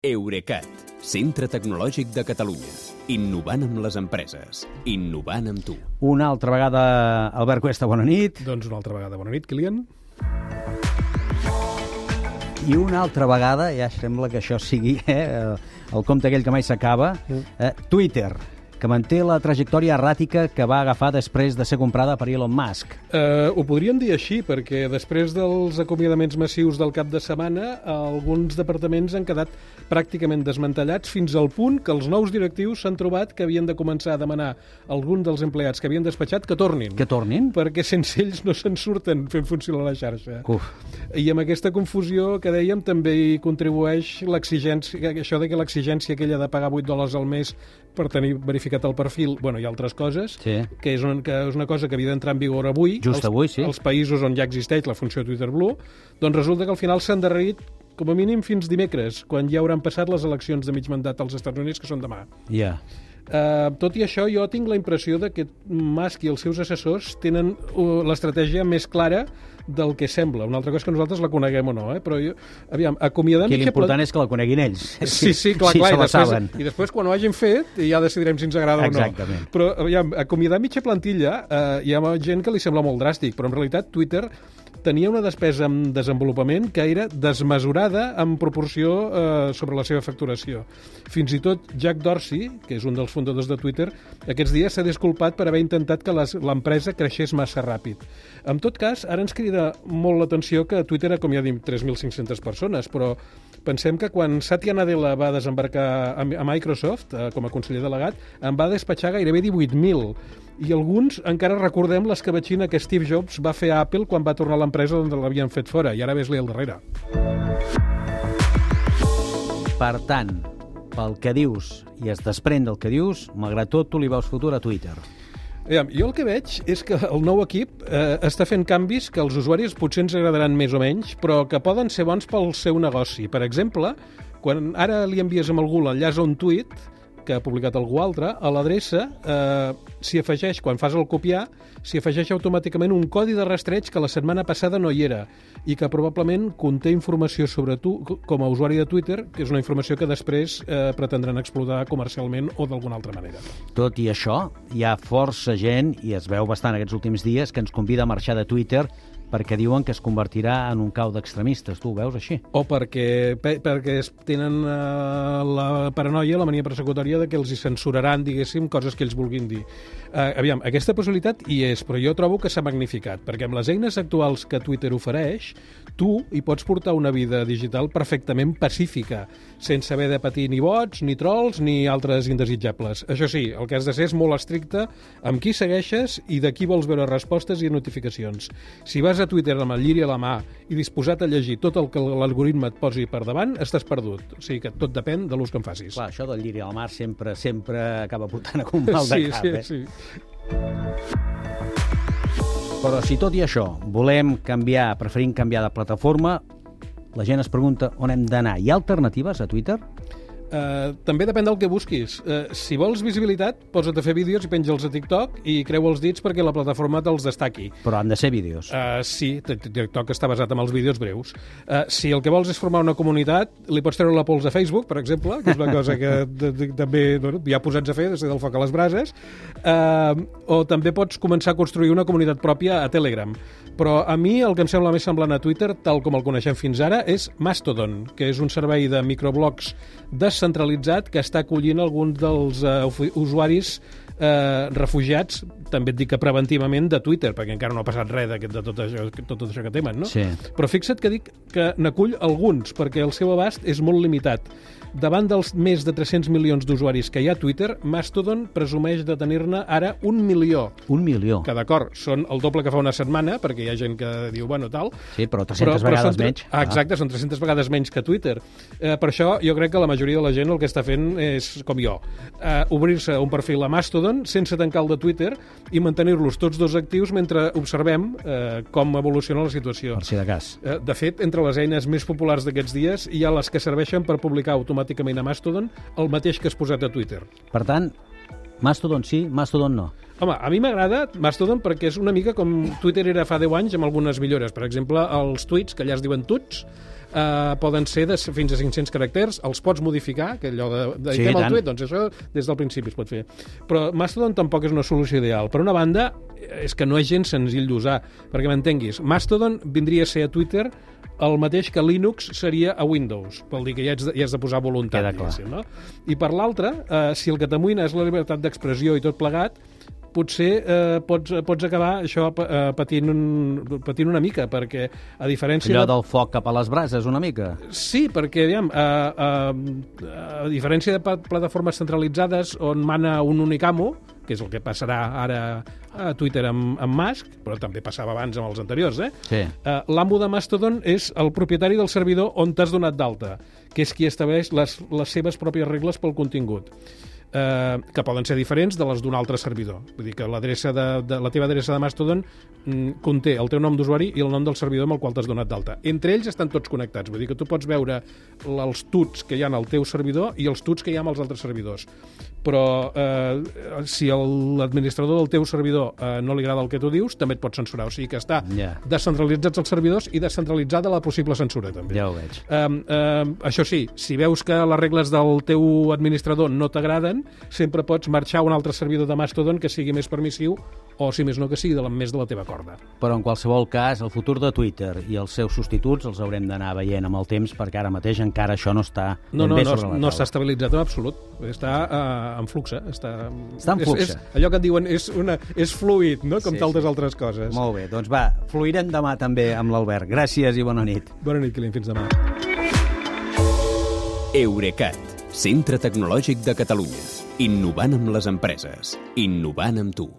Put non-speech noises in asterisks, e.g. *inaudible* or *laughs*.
Eurecat, centre tecnològic de Catalunya. Innovant amb les empreses. Innovant amb tu. Una altra vegada, Albert Cuesta, bona nit. Doncs una altra vegada, bona nit, Kilian. I una altra vegada, ja sembla que això sigui eh, el compte aquell que mai s'acaba, eh, Twitter que manté la trajectòria erràtica que va agafar després de ser comprada per Elon Musk. Uh, ho podríem dir així, perquè després dels acomiadaments massius del cap de setmana, alguns departaments han quedat pràcticament desmantellats fins al punt que els nous directius s'han trobat que havien de començar a demanar a algun dels empleats que havien despatxat que tornin. Que tornin? Perquè sense ells no se'n surten fent funcionar la xarxa. Uf. I amb aquesta confusió que dèiem també hi contribueix l'exigència, això de que l'exigència aquella de pagar 8 dòlars al mes per tenir verificat el perfil, bueno, i altres coses, Sí. que, és un, que és una cosa que havia d'entrar en vigor avui, Just als, avui, sí. als països on ja existeix la funció Twitter Blue, doncs resulta que al final s'ha endarrerit com a mínim fins dimecres, quan ja hauran passat les eleccions de mig mandat als Estats Units, que són demà. Ja. Uh, tot i això, jo tinc la impressió de que Musk i els seus assessors tenen uh, l'estratègia més clara del que sembla. Una altra cosa és que nosaltres la coneguem o no, eh? però jo, aviam, acomiadar Aquí mitja l'important és que la coneguin ells. *laughs* Sí, sí, clar, sí, clar. i, després, saben. I després, quan ho hagin fet, ja decidirem si ens agrada Exactament. o no. Però, aviam, acomiadar mitja plantilla, eh, hi ha gent que li sembla molt dràstic, però en realitat Twitter tenia una despesa en desenvolupament que era desmesurada en proporció eh, sobre la seva facturació. Fins i tot Jack Dorsey, que és un dels fundadors de Twitter, aquests dies s'ha disculpat per haver intentat que l'empresa creixés massa ràpid. En tot cas, ara ens crida molt l'atenció que Twitter acomiadi 3.500 persones, però pensem que quan Satya Nadella va desembarcar a a Microsoft eh, com a conseller delegat, en va despatxar gairebé 18.000 i alguns encara recordem l'escabatxina que Steve Jobs va fer a Apple quan va tornar a l'empresa on l'havien fet fora, i ara ves-li al darrere. Per tant, pel que dius i es desprèn del que dius, malgrat tot, tu li veus futur a Twitter. Aviam, jo el que veig és que el nou equip eh, està fent canvis que als usuaris potser ens agradaran més o menys, però que poden ser bons pel seu negoci. Per exemple, quan ara li envies amb algú l'enllaç a un tuit que ha publicat algú altre, a l'adreça eh, s'hi afegeix, quan fas el copiar, s'hi afegeix automàticament un codi de rastreig que la setmana passada no hi era i que probablement conté informació sobre tu com a usuari de Twitter, que és una informació que després eh, pretendran explotar comercialment o d'alguna altra manera. Tot i això, hi ha força gent, i es veu bastant aquests últims dies, que ens convida a marxar de Twitter perquè diuen que es convertirà en un cau d'extremistes. Tu ho veus així? O perquè, pe, perquè es tenen uh, la paranoia, la mania persecutòria de que els hi censuraran, diguéssim, coses que ells vulguin dir. Uh, aviam, aquesta possibilitat hi és, però jo trobo que s'ha magnificat, perquè amb les eines actuals que Twitter ofereix, tu hi pots portar una vida digital perfectament pacífica, sense haver de patir ni bots, ni trolls, ni altres indesitjables. Això sí, el que has de ser és molt estricte amb qui segueixes i de qui vols veure respostes i notificacions. Si vas a Twitter amb el lliri a la mà i disposat a llegir tot el que l'algoritme et posi per davant, estàs perdut. O sigui que tot depèn de l'ús que en facis. Clar, això del lliri al mar sempre sempre acaba portant a un *laughs* mal de sí, cap, sí, eh? sí. Però si tot i això volem canviar, preferim canviar de plataforma, la gent es pregunta on hem d'anar. Hi ha alternatives a Twitter? Uh, també depèn del que busquis. Uh, si vols visibilitat, posa't a fer vídeos i penja'ls a TikTok i creu els dits perquè la plataforma te'ls destaqui. Però han de ser vídeos. Uh, sí, TikTok està basat en els vídeos breus. Uh, si el que vols és formar una comunitat, li pots treure la pols a Facebook, per exemple, que és una cosa que *laughs* també bueno, ja posats a fer des del foc a les brases, uh, o també pots començar a construir una comunitat pròpia a Telegram. Però a mi el que em sembla més semblant a Twitter, tal com el coneixem fins ara, és Mastodon, que és un servei de microblogs descentralitzat que està acollint alguns dels uh, usuaris eh, refugiats, també et dic que preventivament, de Twitter, perquè encara no ha passat res d'aquest- de tot això, tot això que temen, no? Sí. Però fixa't que dic que n'acull alguns, perquè el seu abast és molt limitat. Davant dels més de 300 milions d'usuaris que hi ha a Twitter, Mastodon presumeix de tenir-ne ara un milió. Un milió. Que d'acord, són el doble que fa una setmana, perquè hi ha gent que diu, bueno, tal... Sí, però 300 vegades són menys. Ah, exacte, són 300 vegades menys que Twitter. Eh, per això jo crec que la majoria de la gent el que està fent és, com jo, eh, obrir-se un perfil a Mastodon sense tancar el de Twitter i mantenir-los tots dos actius mentre observem eh, com evoluciona la situació. Per si de cas. Eh, De fet, entre les eines més populars d'aquests dies hi ha les que serveixen per publicar automàticament a Mastodon el mateix que has posat a Twitter. Per tant, Mastodon sí, Mastodon no. Home, a mi m'agrada Mastodon perquè és una mica com Twitter era fa 10 anys amb algunes millores. Per exemple, els tuits, que allà es diuen tuts, eh, poden ser de fins a 500 caràcters, els pots modificar, que allò de, de Sí, el tuit, doncs això des del principi es pot fer. Però Mastodon tampoc és una solució ideal. Per una banda, és que no és gens senzill d'usar, perquè m'entenguis. Mastodon vindria a ser a Twitter el mateix que Linux seria a Windows. Vol dir que ja has de, ja has de posar voluntat, diguéssim, no? I per l'altra, eh, si el que t'amoïna és la llibertat d'expressió i tot plegat, potser eh, pots, pots acabar això eh, patint, un, patint una mica, perquè a diferència Allò de... del foc cap a les brases, una mica. Sí, perquè, aviam, a, a, a diferència de plataformes centralitzades on mana un únic amo, que és el que passarà ara a Twitter amb, amb Musk, però també passava abans amb els anteriors, eh? Sí. Uh, L'amo de Mastodon és el propietari del servidor on t'has donat d'alta, que és qui estableix les, les seves pròpies regles pel contingut eh, que poden ser diferents de les d'un altre servidor. Vull dir que l'adreça de, de, la teva adreça de Mastodon mm, conté el teu nom d'usuari i el nom del servidor amb el qual t'has donat d'alta. Entre ells estan tots connectats, vull dir que tu pots veure els tuts que hi ha al teu servidor i els tuts que hi ha amb els altres servidors. Però eh, si l'administrador del teu servidor eh, no li agrada el que tu dius, també et pot censurar. O sigui que està Ja. descentralitzats els servidors i descentralitzada la possible censura, també. Ja ho veig. Um, um, això sí, si veus que les regles del teu administrador no t'agraden, sempre pots marxar a un altre servidor de Mastodon que sigui més permissiu o, si més no, que sigui de la, més de la teva corda. Però en qualsevol cas, el futur de Twitter i els seus substituts els haurem d'anar veient amb el temps perquè ara mateix encara això no està No, ben no, bé no, sobre la no està estabilitzat en absolut. Està uh, en flux. Està, Està en és, flux. És, allò que et diuen és, una, és fluid, no? com Sí, tantes sí. altres coses. Molt bé, doncs va, fluirem demà també amb l'Albert. Gràcies i bona nit. Bona nit, Kilian. Fins demà. Eurecat, centre tecnològic de Catalunya. Innovant amb les empreses. Innovant amb tu.